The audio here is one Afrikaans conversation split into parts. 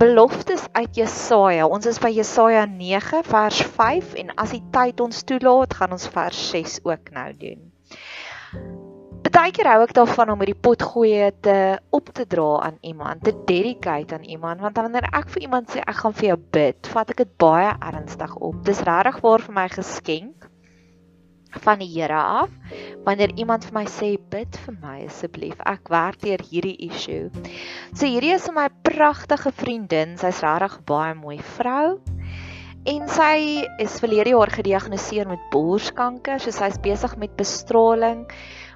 Beloftes uit Jesaja. Ons is by Jesaja 9 vers 5 en as die tyd ons toelaat, gaan ons vers 6 ook nou doen. Partykeer hou ek daarvan om hierdie potgoeie te op te dra aan iemand, te dedicate aan iemand, want wanneer ek vir iemand sê ek gaan vir jou bid, vat ek dit baie ernstig op. Dis regtig waar vir my geskenk van die Here af wanneer iemand vir my sê bid vir my asseblief ek werk deur hierdie issue. So hierdie is my pragtige vriendin, sy's regtig baie mooi vrou. En sy is verlede jaar gediagnoseer met borskanker, so sy's besig met bestraling.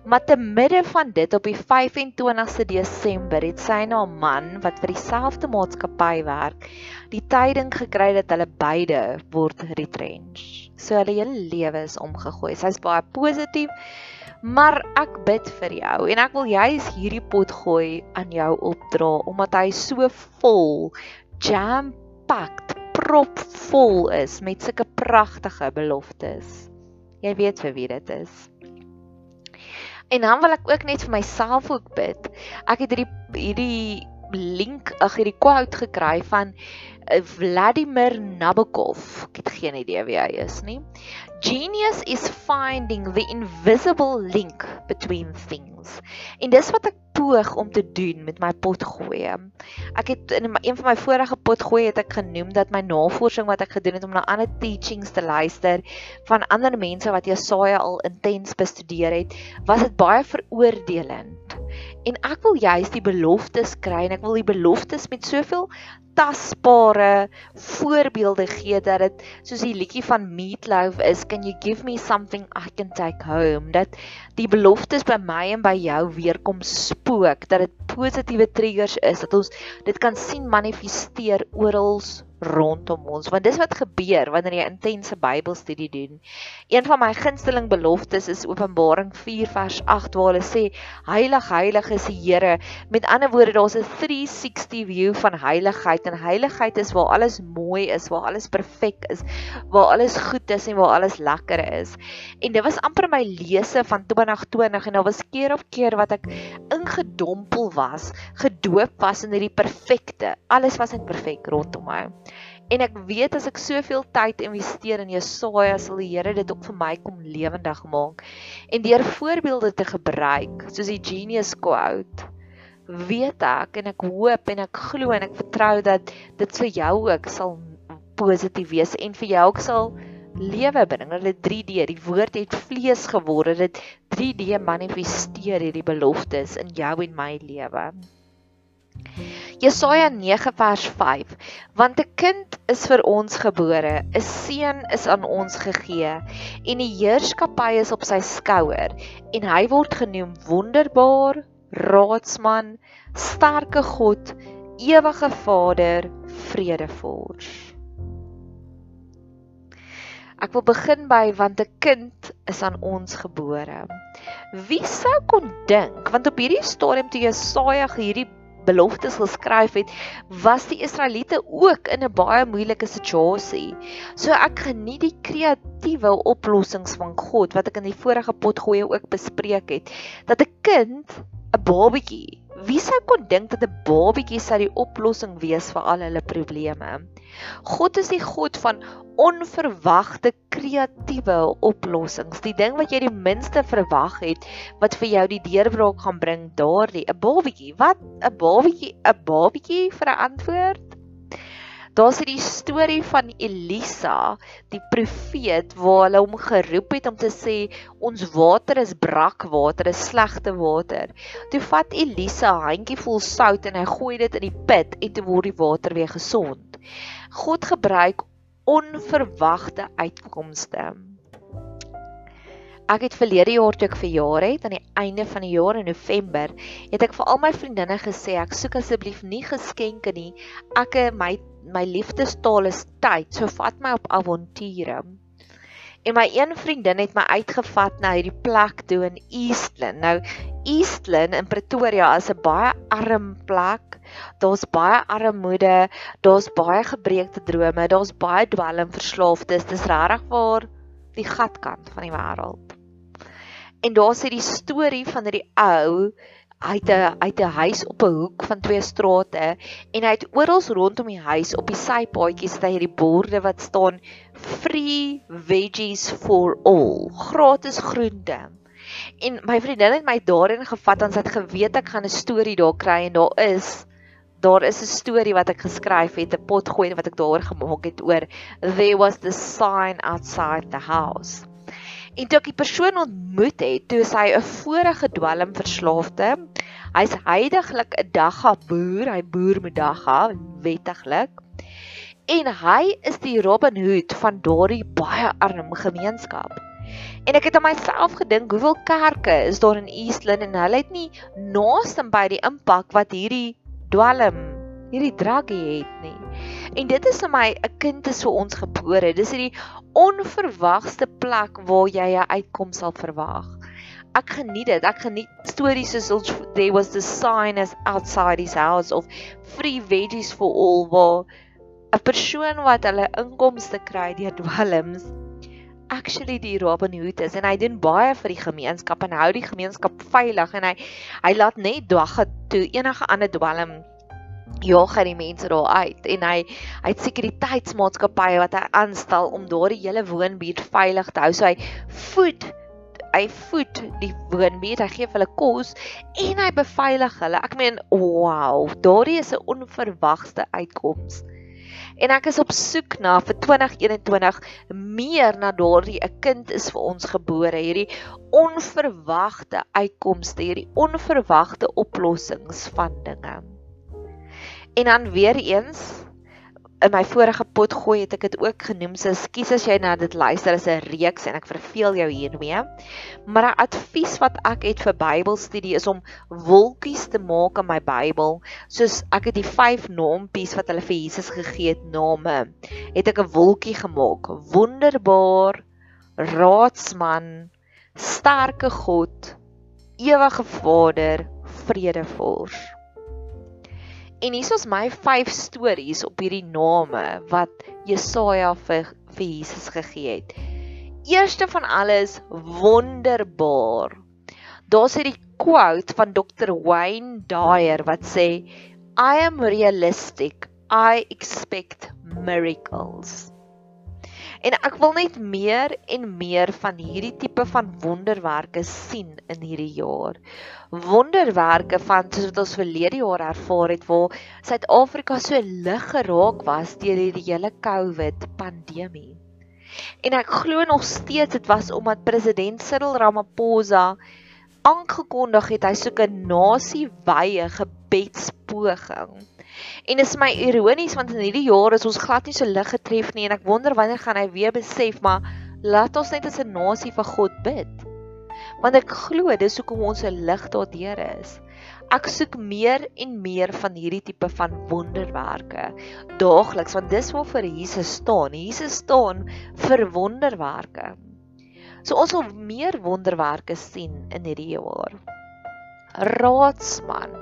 Maar te midde van dit op die 25ste Desember het sy en haar man wat vir dieselfde maatskappy werk, die tyding gekry dat hulle beide word retrench. So hulle hele lewe is omgegooi. Sy's baie positief. Maar ek bid vir jou en ek wil juis hierdie pot gooi aan jou opdra omdat hy so vol jam-packed, propvol is met sulke pragtige beloftes. Jy weet vir wie dit is. En dan wil ek ook net vir myself ook bid. Ek het hierdie hierdie link, ag hierdie quote gekry van eh, Vladimir Nabokov. Ek het geen idee wie hy is nie. Genius is finding the invisible link between things. En dis wat ek poog om te doen met my potgooi. Ek het in een van my vorige potgooi het ek genoem dat my navorsing wat ek gedoen het om na ander teachings te luister van ander mense wat Jesaja al intens bestudeer het, was dit baie veroordelend. En ek wil juist die beloftes kry en ek wil die beloftes met soveel tasbare voorbeelde gee dat dit soos die liedjie van Meatloaf is, can you give me something I can take home? Dat die beloftes by my en by jou weer kom spook, dat dit positiewe triggers is, dat ons dit kan sien manifesteer oral rondom ons want dis wat gebeur wanneer jy intense Bybelstudie doen. Een van my gunsteling beloftes is Openbaring 4 vers 8 waar hulle sê heilig heilig is die Here. Met ander woorde daar's 'n 360 view van heiligheid en heiligheid is waar alles mooi is, waar alles perfek is, waar alles goed is en waar alles lekker is. En dit was amper my lese van 2020 en daar was keer op keer wat ek ingedompel was, gedoop was in hierdie perfekte. Alles was net perfek rondom my. En ek weet as ek soveel tyd investeer in Jesaja sal die Here dit ook vir my kom lewendig maak. En deur voorbeelde te gebruik, soos die genius quote, weet ek en ek hoop en ek glo en ek vertrou dat dit vir jou ook sal positief wees en vir jou ook sal lewe bring. Hulle 3D, die woord het vlees geword. Dit 3D manifesteer hierdie beloftes in jou en my lewe. Jesaja 9 vers 5 Want 'n kind is vir ons gebore, 'n seun is aan ons gegee en die heerskappy is op sy skouer en hy word genoem wonderbaar, raadsman, sterke God, ewige Vader, vredevors. Ek wil begin by want 'n kind is aan ons gebore. Wie sou kon dink want op hierdie stadium toe Jesaja hierdie beloftes geskryf het, was die Israeliete ook in 'n baie moeilike situasie. So ek geniet die kreatiewe oplossings van God wat ek in die vorige potgoeie ook bespreek het, dat 'n kind, 'n babatjie, wie sou kon dink dat 'n babatjie sou die oplossing wees vir al hulle probleme? God is die God van onverwagte kreatiewe oplossings. Die ding wat jy die minste verwag het wat vir jou die deurbraak gaan bring, daardie 'n babietjie. Wat 'n babietjie, 'n babietjie vir 'n antwoord? Daar's hierdie storie van Elisa, die profeet waar hulle hom geroep het om te sê ons water is brakwater, is slegte water. Toe vat Elisa 'n handjie vol sout en hy gooi dit in die put en toe word die water weer gesond. God gebruik onverwagte uitkomste. Ek het verlede jaar toe ek verjaar het aan die einde van die jaar in November, het ek vir al my vriendinne gesê ek soek asseblief nie geskenke nie. Ek my my liefdestaal is tyd. So vat my op avonture. En my een vriendin het my uitgevat na hierdie plek toe in Eastland. Nou Eastland in Pretoria is 'n baie arm plek. Daar's baie armoede, daar's baie gebreekte drome, daar's baie dwelmverslaafdes. Dis regtig waar die gatkant van die wêreld. En daar sê die storie van hierdie ou uit 'n uit 'n huis op 'n hoek van twee strate en hy het oral rondom die huis op die sypaadjies staan hierdie borde wat staan free veggies for all, gratis groente. En my vriendin het my daarin gevat en sy het geweet ek gaan 'n storie daar kry en daar is daar is 'n storie wat ek geskryf het, 'n potgooi wat ek daaroor gemaak het oor there was the sign outside the house. En toe ek die persoon ontmoet het, toe hy 'n vorige dwelmverslaafde, hy's heidaglik 'n dagga boer, hy boer met dagga wettiglik. En hy is die Robin Hood van daardie baie arm gemeenskap. En ek het aan myself gedink, hoeveel kerke is daar in Eastland en hulle het nie naaste by die impak wat hierdie dwelm, hierdie druggie het nie. En dit is vir my 'n kind is vir ons gebore. Dis hierdie onverwagste plek waar jy 'n uitkoms sal verwag. Ek geniet dit. Ek geniet stories soos there was the sign as outside his house of free veggies for all waar 'n persoon wat hulle inkomste kry deur dwelms actually die Robin Hood is en hy doen baie vir die gemeenskap en hou die gemeenskap veilig en hy hy laat net dwagga toe enige ander dwelm jaag hy die mense daar uit en hy hy het sekuriteitsmaatskappye wat hy aanstel om daardie hele woonbuurt veilig te hou. So hy voed hy voed die woonbuurt, hy gee hulle kos en hy beveilig hulle. Ek meen, wow, daardie is 'n onverwagte uitkoms. En ek is op soek na vir 2021 meer na daardie 'n kind is vir ons gebore, hierdie onverwagte uitkomste, hierdie onverwagte oplossings van dinge. En dan weer eens in my vorige pot gooi het ek dit ook genoem. So skus as jy na dit luister as 'n reeks en ek verveel jou hiermee. Maar 'n advies wat ek het vir Bybelstudie is om wolkies te maak in my Bybel. Soos ek het die 5 naampies wat hulle vir Jesus gegee het name, het ek 'n wolkie gemaak. Wonderbaar, Raadsman, sterke God, ewige Vader, vredevors. En hier is my 5 stories op hierdie name wat Jesaja vir vir Jesus gegee het. Eerste van alles wonderbaar. Daar's hierdie quote van Dr. Wayne Dyer wat sê I am realistic. I expect miracles. En ek wil net meer en meer van hierdie tipe van wonderwerke sien in hierdie jaar. Wonderwerke van soos wat ons verlede jaar ervaar het waar Suid-Afrika so lig geraak was deur hierdie hele COVID pandemie. En ek glo nog steeds dit was omdat president Cyril Ramaphosa aangekondig het hy soek 'n nasie-wye gebedspoging En dit is my ironies want in hierdie jaar is ons glad nie so lig getref nie en ek wonder wanneer gaan hy weer besef maar laat ons net as 'n nasie vir God bid. Want ek glo dis hoekom ons 'n lig daardeur is. Ek soek meer en meer van hierdie tipe van wonderwerke daagliks want dis waarvoor Jesus staan. Jesus staan vir wonderwerke. So ons wil meer wonderwerke sien in hierdie jaar. Raadsman.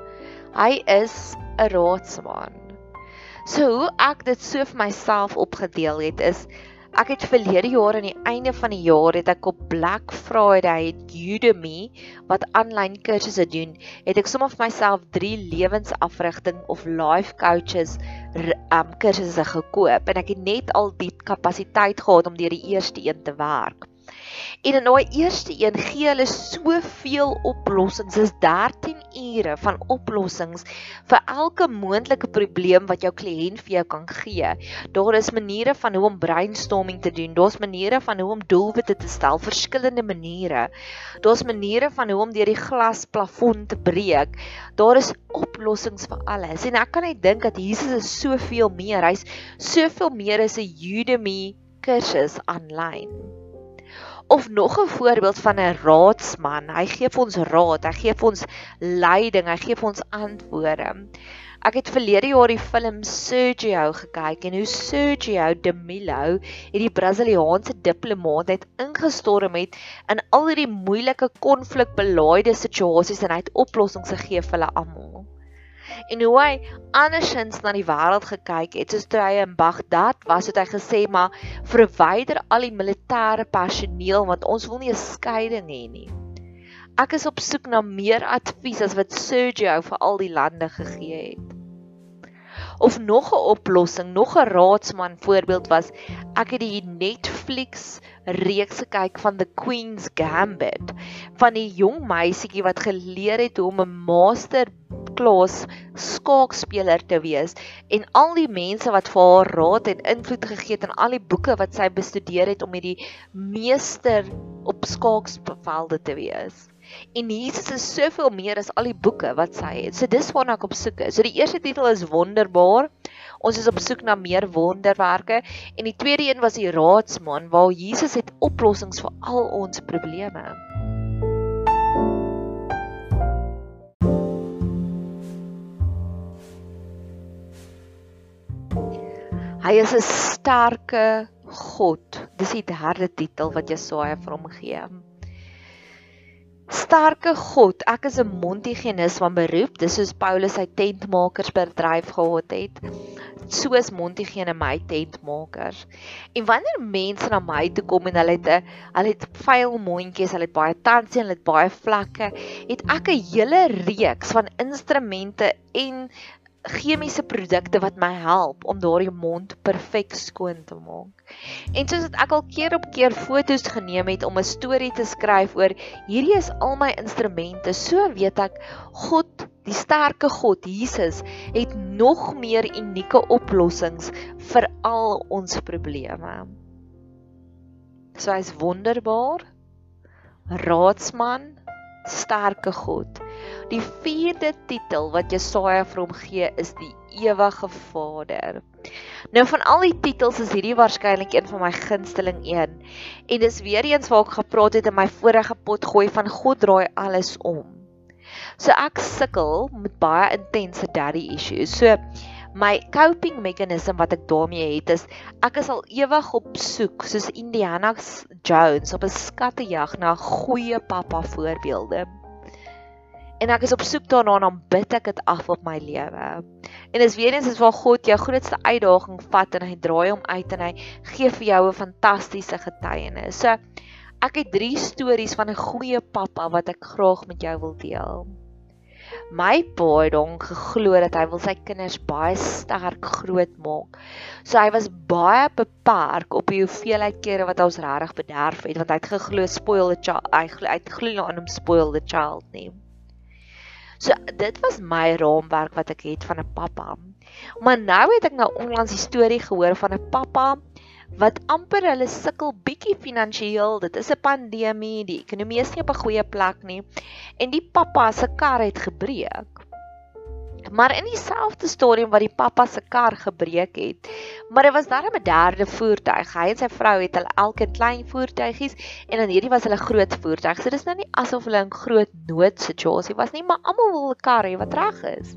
Hy is 'n raadsman. So hoe ek dit so vir myself opgedeel het is Ek het verlede jaar aan die einde van die jaar het ek op Black Friday het Udemy wat aanlyn kursusse doen, het ek sommer vir myself 3 lewensafrigting of life coaches um kursusse gekoop en ek het net al die kapasiteit gehad om deur die eerste een te werk. En in daai eerste een gee hulle soveel oplossings. Dis 13 ure van oplossings vir elke moontlike probleem wat jou kliënt vir jou kan gee. Daar is maniere van hoe om brainstorming te doen. Daar's maniere van hoe om doelwitte te stel, verskillende maniere. Daar's maniere van hoe om deur die glasplafon te breek. Daar is oplossings vir alles. En ek kan net dink dat Jesus is soveel meer. Hy's soveel meer as 'n Udemy kursus aanlyn. Of nog 'n voorbeeld van 'n raadsman. Hy gee vir ons raad, hy gee vir ons leiding, hy gee vir ons antwoorde. Ek het verlede jaar die film Sergio gekyk en hoe Sergio de Milo, hierdie Brasiliaanse diplomaat, het ingestorm het in al hierdie moeilike konflikbelaaide situasies en hy het oplossings gegee vir hulle almal en hoe hy andersins na die wêreld gekyk het soos toe hy in Baghdad was het hy gesê maar verwyder al die militêre personeel want ons wil nie 'n skeiding hê nie. Ek is op soek na meer advies as wat Sergio vir al die lande gegee het of nog 'n oplossing nog 'n raadsman voorbeeld was ek het die Netflix reeks gekyk van The Queen's Gambit van die jong meisietjie wat geleer het hoe om 'n master klas skaakspeler te wees en al die mense wat vir haar raad en invloed gegee het en al die boeke wat sy bestudeer het om hierdie meester op skaaksvelde te wees. En Jesus is soveel meer as al die boeke wat sy het. So dis waarna ek op soek is. So die eerste titel is wonderbaar. Ons is op soek na meer wonderwerke en die tweede een was die raadsman waar Jesus het oplossings vir al ons probleme. Hy is 'n sterke God. Dis die derde titel wat Jesaja vir hom gee. Sterke God, ek is 'n Montigenis van beroep. Dis soos Paulus sy tentmakersbedryf gehad het. Soos Montigene my tentmakers. En wanneer mense na my toe kom en hulle het 'n hulle het vuil mondjies, hulle het baie tansie en hulle het baie vlekke, het ek 'n hele reeks van instrumente en chemiese produkte wat my help om daardie mond perfek skoon te maak. En soos dit ek al keer op keer foto's geneem het om 'n storie te skryf oor hierdie is al my instrumente, so weet ek God, die sterke God Jesus het nog meer unieke oplossings vir al ons probleme. So hy's wonderbaar. Raadsman, sterke God. Die vierde titel wat Jesaja vir hom gee is die ewige Vader. Nou van al die titels is hierdie waarskynlik een van my gunsteling een. En dis weer eens waar ek gepraat het in my vorige pot gooi van God draai alles om. So ek sukkel met baie intense daddy issues. So my coping mechanism wat ek daarmee het is ek is al ewig op soek soos Indiana Jones op 'n skattejag na goeie pappa voorbeelde en ek is op soek daarna en dan bid ek dit af op my lewe. En dis weer eens is waar God jou grootste uitdaging vat en hy draai hom uit en hy gee vir jou 'n fantastiese getuienis. So ek het drie stories van 'n goeie pappa wat ek graag met jou wil deel. My pa het hom geglo dat hy wil sy kinders baie sterk groot maak. So hy was baie beperk op die hoeveelheid kere wat ons regtig bederf het want hy het geglo spoil the child. Hy het geglo aan hom spoil the child nie. So dit was my raamwerk wat ek het van 'n pappa. Maar nou het ek nou onlangs die storie gehoor van 'n pappa wat amper hulle sukkel bietjie finansiëel. Dit is 'n pandemie, die ekonomie is nie op 'n goeie plek nie en die pappa se kar het gebreek. Maar in dieselfde storie waar die pappa se kar gebreek het, maar dit was darem 'n derde voertuig. Hy en sy vrou het hulle elke klein voertuigies en dan hierdie was hulle groot voertuig. So dis nou nie asof hulle 'n groot noodsituasie was nie, maar almal wil 'n kar hê wat reg is.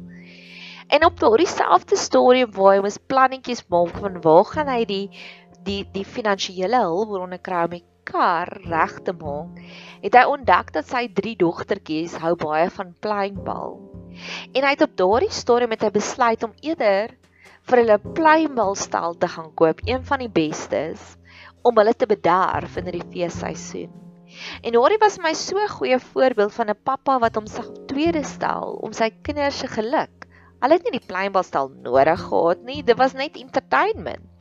En op daardie selfde storie waar hy mos plannetjies maak van waar gaan hy die die die finansiële hulpbronne kry om die kar reg te maak, het hy ontdek dat sy drie dogtertjies hou baie van pleinbal. En hy het op daardie stadium met hy besluit om eerder vir hulle pleinbalstal te gaan koop, een van die bestes, om hulle te bederf in die feesseisoen. En Hori was my so 'n goeie voorbeeld van 'n pappa wat homself tweede stel om sy kinders se geluk. Hulle het nie die pleinbalstal nodig gehad nie, dit was net entertainment.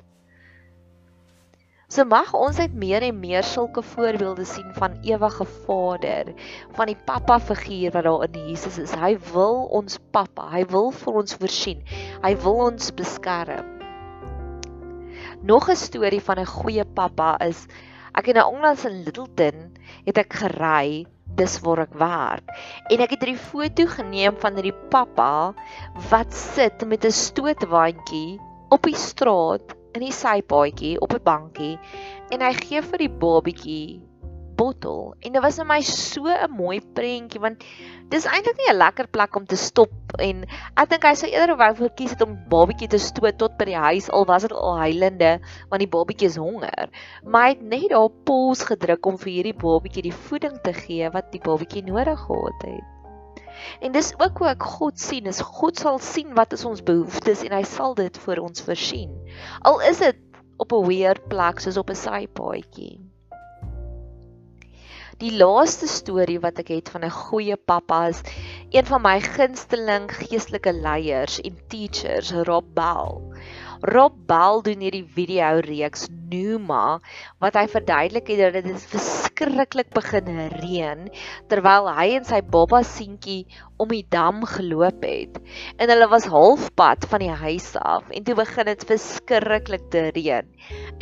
So mag ons net meer en meer sulke voorbeelde sien van ewige Vader, van die pappa figuur wat daar in Jesus is. Hy wil ons pappa, hy wil vir ons voorsien. Hy wil ons beskerm. Nog 'n storie van 'n goeie pappa is ek het nou onlangs in Littleton het ek gery dis waar ek werk en ek het 'n foto geneem van hierdie pappa wat sit met 'n stootwandjie op die straat in die sypaadjie op 'n bankie en hy gee vir die babietjie bottel. En dit was vir my so 'n mooi prentjie want dis eintlik nie 'n lekker plek om te stop en ek dink hy sou eerder wou verkies het om babietjie te stoot tot by die huis al was dit al huilende want die babietjie is honger. Maar hy het net daar pause gedruk om vir hierdie babietjie die voeding te gee wat die babietjie nodig gehad het En dis ook hoe ek God sien, is God sal sien wat is ons behoeftes en hy sal dit vir ons voorsien. Al is dit op 'n weird plek soos op 'n saaipaadjie. Die laaste storie wat ek het van 'n goeie pappa is een van my gunsteling geestelike leiers en teachers, Rob Bell. Rob Bell doen hierdie video reeks Numa wat hy verduidelik het dat dit verskriklik begin reën terwyl hy en sy baba seentjie om die dam geloop het en hulle was halfpad van die huis af en toe begin dit verskriklik te reën.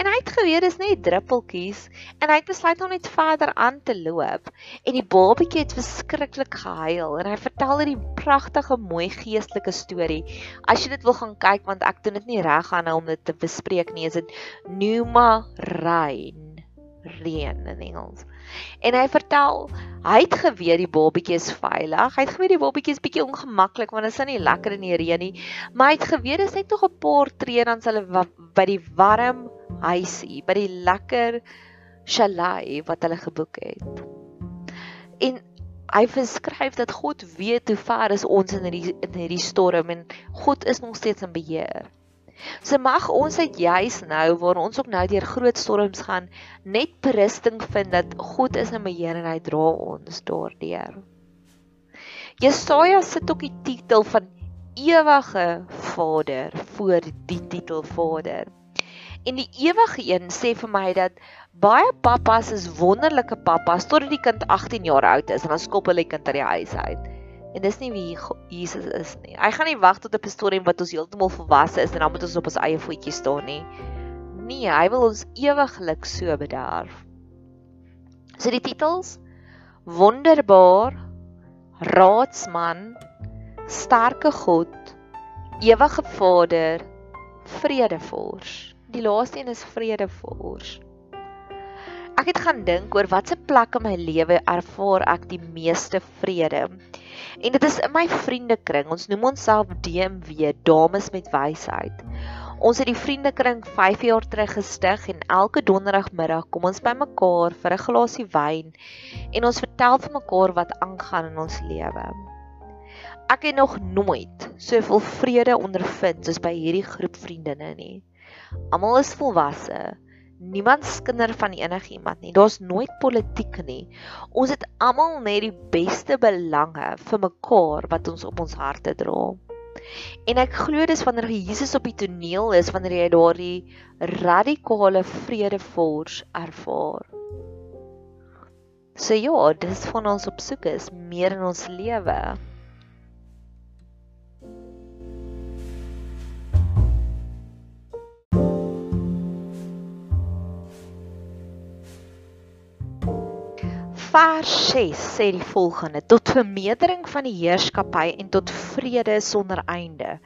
En hy het geweet dis net druppeltjies en hy het besluit om net verder aan te loop en die babatjie het verskriklik gehuil en hy vertel hierdie pragtige mooi geestelike storie. As jy dit wil gaan kyk want ek doen dit nie reg aan om dit te bespreek nie, is dit Numa Rain reën in Engels. En hy vertel, hy het geweet die babatjie is veilig. Hy het geweet die babatjie is bietjie ongemaklik want dit is nie lekker in die reën nie, maar hy het geweet dit is net nog 'n paar tree dan sal hulle by die warm huisie, by die lekker chalet wat hulle geboek het. En hy beskryf dat God weet hoe ver is ons in hierdie in hierdie storm en God is nog steeds in beheer. So mag ons uit juis nou waar ons ook nou deur groot storms gaan, net berusting vind dat God is in beheer en hy dra ons daardeur. Jesaja sit ook die titel van ewige Vader voor die titel Vader. En die ewige een sê vir my dat baie pappas is wonderlike pappas totdat die kind 18 jaar oud is en dan skop hulle die kind uit die huis uit. En dis nie wie Jesus is nie. Hy gaan nie wag tot 'n pastorie wat ons heeltemal volwasse is en dan moet ons op ons eie voetjies staan nie. Nee, hy wil ons ewiglik so bederf. So die titels Wonderbaar, Raadsman, Sterke God, Ewige Vader, Vredevors. Die laaste een is Vredevors. Ek het gaan dink oor watse plek in my lewe ervaar ek die meeste vrede. En dit is in my vriendekring. Ons noem onsself DMW, dames met wysheid. Ons het die vriendekring 5 jaar terug gestig en elke donderdagmiddag kom ons bymekaar vir 'n glasie wyn en ons vertel vir mekaar wat aangaan in ons lewe. Ek het nog nooit soveel vrede ondervind soos by hierdie groep vriendinne nie. Almal is volwasse niemand skinder van enigiemand nie. Daar's nooit politiek nie. Ons het almal net die beste belange vir mekaar wat ons op ons harte dra. En ek glo dis wanneer Jesus op die toneel is wanneer jy daardie radikale vredevors ervaar. So ja, dis van ons op soek is meer in ons lewe. Vers 6 sê die volgende: Tot vermeerdering van die heerskappy en tot vrede sonder einde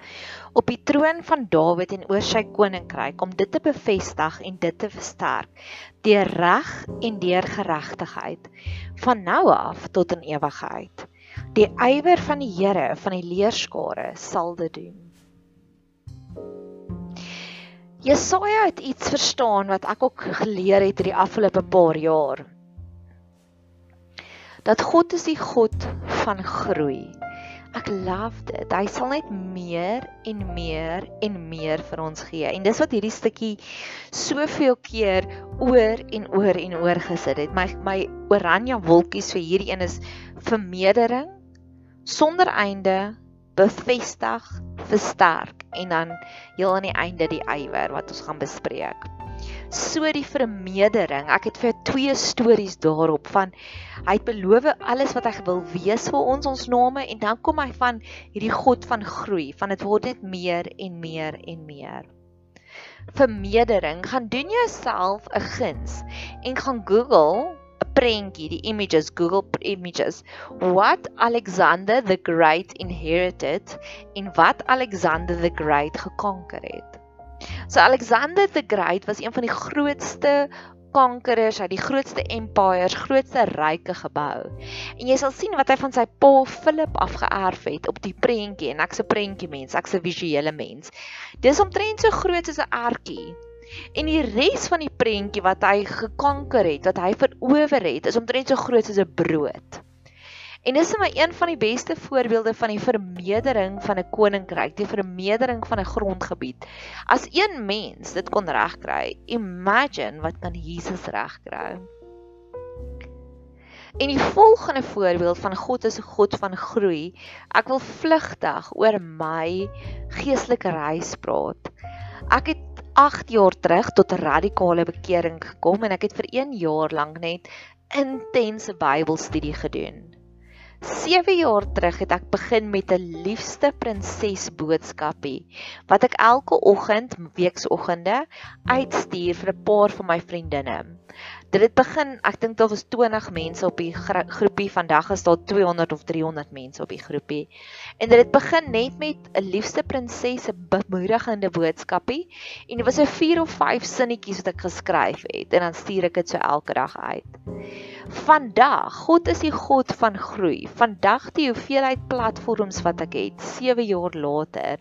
op die troon van Dawid en oor sy koninkryk om dit te bevestig en dit te versterk deur reg en deur geregtigheid van nou af tot in ewigheid. Die ywer van die Here van die leerskare sal dit doen. Jesaja het iets verstaan wat ek ook geleer het hierdie afgelope paar jaar. Dat God is die God van groei. Ek love dit. Hy sal net meer en meer en meer vir ons gee. En dis wat hierdie stukkie soveel keer oor en oor en oor gesit het. My my oranje wolkies vir hierdie een is vermeerdering sonder einde, bevestig, versterk en dan heel aan die einde die ywer wat ons gaan bespreek. So die vermeerdering. Ek het vir twee stories daarop van hy het beloof alles wat hy wil wees vir ons ons name en dan kom hy van hierdie God van groei, van dit word net meer en meer en meer. Vermeerdering. Gaan doen jouself 'n guns en gaan Google 'n prentjie, die images, Google images. What Alexander the Great inherited en wat Alexander the Great gekonker het. So Alexander the Great was een van die grootste konkerers uit die grootste empires, grootste ryke gebou. En jy sal sien wat hy van sy pa Philip afgeerf het op die prentjie en ek's 'n prentjie mens, ek's 'n visuele mens. Dis omtrent so groot soos 'n ertjie. En die res van die prentjie wat hy gekonker het, wat hy verower het, is omtrent so groot soos 'n brood. En dis net een van die beste voorbeelde van die vermeerdering van 'n koninkryk, die vermeerdering van 'n grondgebied. As een mens dit kon regkry, imagine wat kan Jesus regkry. En die volgende voorbeeld van God is 'n God van groei. Ek wil vlugtig oor my geestelike reis praat. Ek het 8 jaar terug tot 'n radikale bekering gekom en ek het vir 1 jaar lank net intense Bybelstudie gedoen. 7 jaar terug het ek begin met 'n liefste prinses boodskapie wat ek elke oggend, weeksoggende uitstuur vir 'n paar van my vriendinne. Dit het begin, ek dink daar was 20 mense op die groepie, vandag is daar 200 of 300 mense op die groepie. En dit het begin net met 'n liefste prinses se bemoedigende boodskapie en dit was 'n 4 of 5 sinnetjies wat ek geskryf het en dan stuur ek dit so elke dag uit. Vandag, God is die God van groei. Vandag die hoeveelheid platforms wat ek het, 7 jaar later.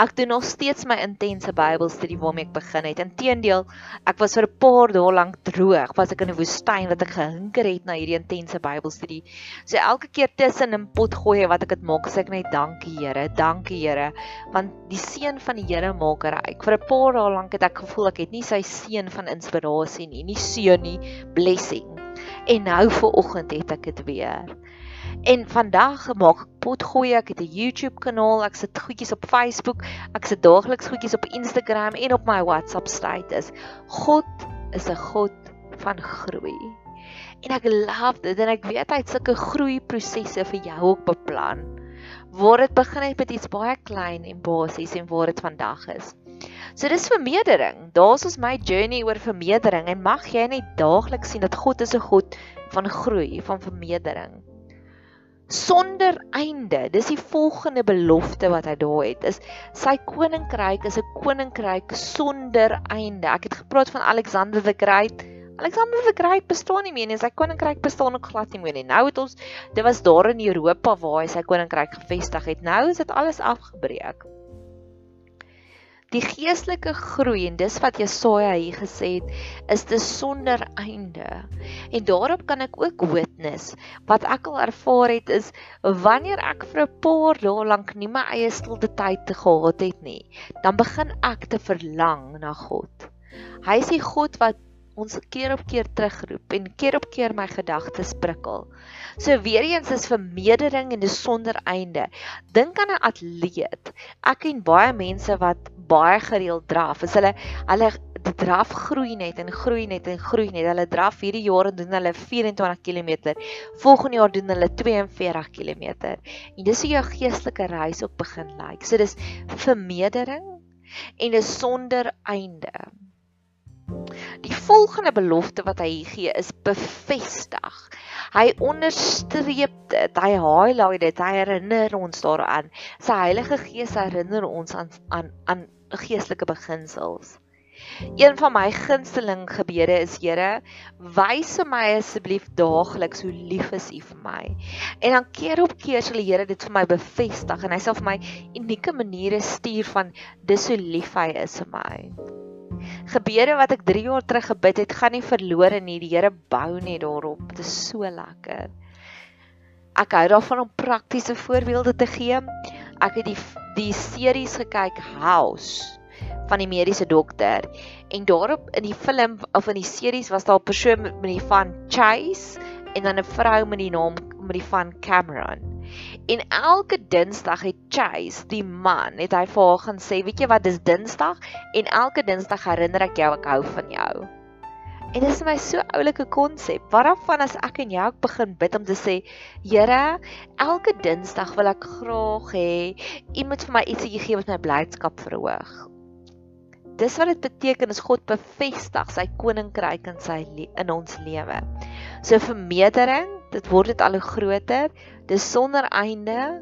Ek doen nog steeds my intense Bybelstudie waarmee ek begin het. Inteendeel, ek was vir 'n paar dae lank droog, was ek in 'n woestyn wat ek gehinker het na hierdie intense Bybelstudie. So elke keer tussen 'n pot gooi wat ek dit maak, sê ek net dankie Here, dankie Here, want die seën van die Here maak ryk. Vir 'n paar dae lank het ek gevoel ek het nie sy seën van inspirasie nie, nie seën nie, blessing. En nou vir oggend het ek dit weer. En vandag maak ek potgoeie, ek het 'n YouTube kanaal, ek sit goedjies op Facebook, ek sit daagliks goedjies op Instagram en op my WhatsApp status. God is 'n God van groei. En ek love dit en ek weet hy het sulke groei prosesse vir jou ook beplan. Waar dit begin het met iets baie klein en basies en waar dit vandag is. So dis vermeerdering. Daar's ons my journey oor vermeerdering en mag jy net daagliks sien dat God is 'n God van groei, van vermeerdering sonder einde. Dis die volgende belofte wat hy daar het. Is sy koninkryk is 'n koninkryk sonder einde. Ek het gepraat van Alexander the Great. Alexander the Great bestaan nie meer nie. Sy koninkryk bestaan ook glad nie meer nie. Nou het ons dit was daar in Europa waar hy sy koninkryk gevestig het. Nou is dit alles afgebreek die geestelike groei en dis wat Jesaja hier gesê het is dis sonder einde. En daarop kan ek ook witness wat ek al ervaar het is wanneer ek vir 'n paar dae lank nie my eie stilte tyd te gehad het nie, dan begin ek te verlang na God. Hy is die God wat ons keer op keer terugroep en keer op keer my gedagtes prikkel. So weer eens is vermeerdering en dis sonder einde. Dink aan 'n atleet. Ek ken baie mense wat baie gereeld draf. Is hulle hulle die draf groei net en groei net en groei net. Hulle draf hierdie jaar en doen hulle 24 km. Volgende jaar doen hulle 42 km. En dis hoe jou geestelike reis ook begin lyk. Like. So dis vermeerdering en dis sonder einde. Die volgende belofte wat hy gee is bevestig. Hy onderstreep dit, hy highlight dit, hy herinner ons daaraan. Sy Heilige Gees herinner ons aan aan aan geestelike beginsels. Een van my gunsteling gebede is Here, wys my asseblief daagliks hoe lief is U vir my. En dan keer op keer sal die Here dit vir my bevestig en hy sal vir my unieke maniere stuur van dis hoe lief hy is vir my. Gebede wat ek 3 jaar terug gebid het, gaan nie verlore nie. Die Here bou net daarop. Dit is so lekker. Ek hou daarvan om praktiese voorbeelde te gee. Ek het die die series gekyk House van die mediese dokter. En daarop in die film of in die series was daar 'n persoon met die van Chase en dan 'n vrou met die naam met die van Cameron. En elke Dinsdag het Chase, die man, het hy vir haar gaan sê, "Weet jy wat, dis Dinsdag en elke Dinsdag herinner ek jou ek hou van jou." En dit is my so oulike konsep. Waarvan as ek en jy ook begin bid om te sê, Here, elke Dinsdag wil ek graag hê U moet vir my ietsie gee wat my blydskap verhoog dis wat dit beteken is God bevestig sy koninkryk in sy in ons lewe. So vermeerdering, dit word dit al hoe groter, dis sonder einde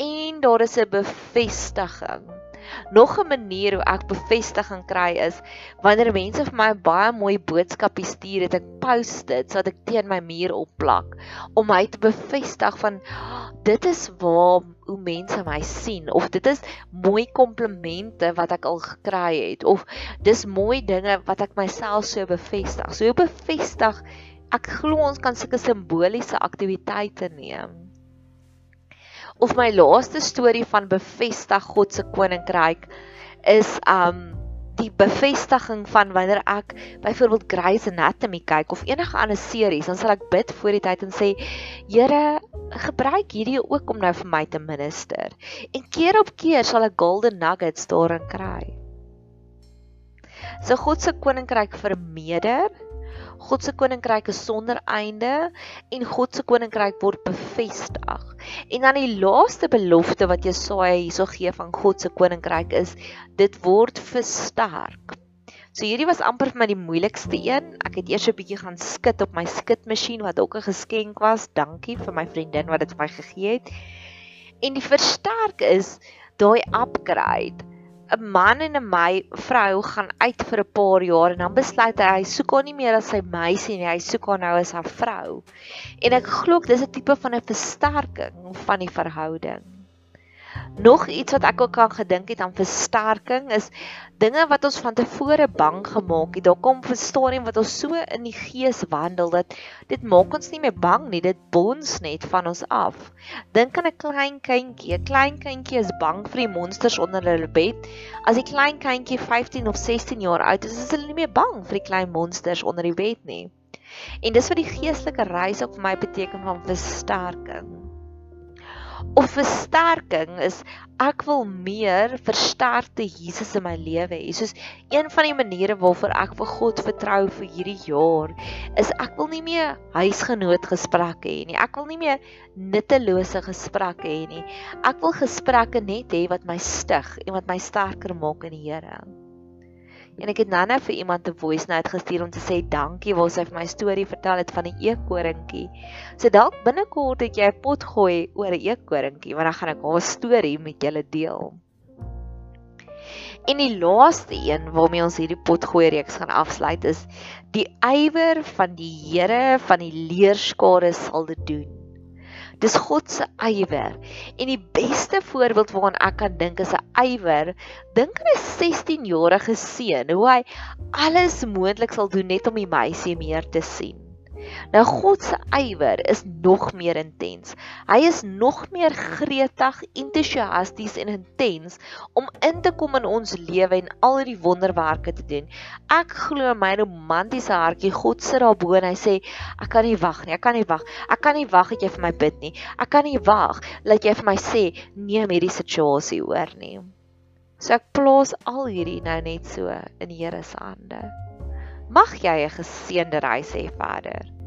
en daar is 'n bevestiging. Nog 'n manier hoe ek bevestiging kry is wanneer mense vir my baie mooi boodskappe stuur, het ek post dit sodat ek teen my muur opplak om my te bevestig van dit is waar hoe mense my sien of dit is mooi komplimente wat ek al gekry het of dis mooi dinge wat ek myself so bevestig. So bevestig ek glo ons kan sulke simboliese aktiwiteite neem of my laaste storie van bevestig God se koninkryk is um die bevestiging van wanneer ek byvoorbeeld Grey's Anatomy kyk of enige ander series, dan sal ek bid voor die tyd en sê, Here, gebruik hierdie ook om nou vir my te minister. En keer op keer sal ek golden nuggets daarin kry. So God se koninkryk vermeerder God se koninkryk is sonder einde en God se koninkryk word bevestig. En dan die laaste belofte wat Jesaja hierso gee van God se koninkryk is dit word versterk. So hierdie was amper vir my die moeilikste een. Ek het eers 'n bietjie gaan skit op my skitmasjien wat ook 'n geskenk was. Dankie vir my vriendin wat dit vir my gegee het. En die versterk is daai upgrade. 'n man en 'n my vrou gaan uit vir 'n paar jaar en dan besluit hy hy soek haar nie meer as sy meisie nie, hy soek haar nou as haar vrou. En ek glo dis 'n tipe van 'n versterking van die verhouding. Nog iets wat ek ook kan gedink het aan versterking is dinge wat ons van tevore bang gemaak het. Daar kom 'n stadium wat ons so in die gees wandel dat dit maak ons nie meer bang nie. Dit bons net van ons af. Dink aan 'n klein kindjie. 'n Klein kindjie is bang vir die monsters onder hulle bed. As die klein kindjie 15 of 16 jaar oud is, is hulle nie meer bang vir die klein monsters onder die bed nie. En dis wat die geestelike reis op my beteken van versterking of versterking is ek wil meer versterkte Jesus in my lewe hê. Soos een van die maniere waarvoor ek vir God vertrou vir hierdie jaar is ek wil nie meer huisgenoot gesprekke hê nie. Ek wil nie meer nuttelose gesprekke hê nie. Ek wil gesprekke net hê wat my stig en wat my sterker maak in die Here. En ek het nou net vir iemand 'n voice note gestuur om te sê dankie waar sy vir my storie vertel het van 'n eekorinkie. So dalk binnekort het jy 'n pot gooi oor 'n eekorinkie, want dan gaan ek haar storie met julle deel. En die laaste een waarmee ons hierdie pot gooi reeks gaan afsluit is die ywer van die Here van die leerskare sal dit doen. Dis God se ywer. En die beste voorbeeld waaraan ek kan dink is 'n ywer. Dink aan 'n 16-jarige seun hoe hy alles moontlik sal doen net om die meisie meer te sien. Nou God se ywer is nog meer intens. Hy is nog meer gretig, entoesiasties en intens om in te kom in ons lewe en al die wonderwerke te doen. Ek glo my romantiese hartjie God sit daarbo en hy sê ek kan nie wag nie. Ek kan nie wag. Ek kan nie wag dat jy vir my bid nie. Ek kan nie wag dat jy vir my sê neem hierdie situasie oor nie. So ek plaas al hierdie nou net so in Here se hande. Mag jy 'n geseënde reis hê verder.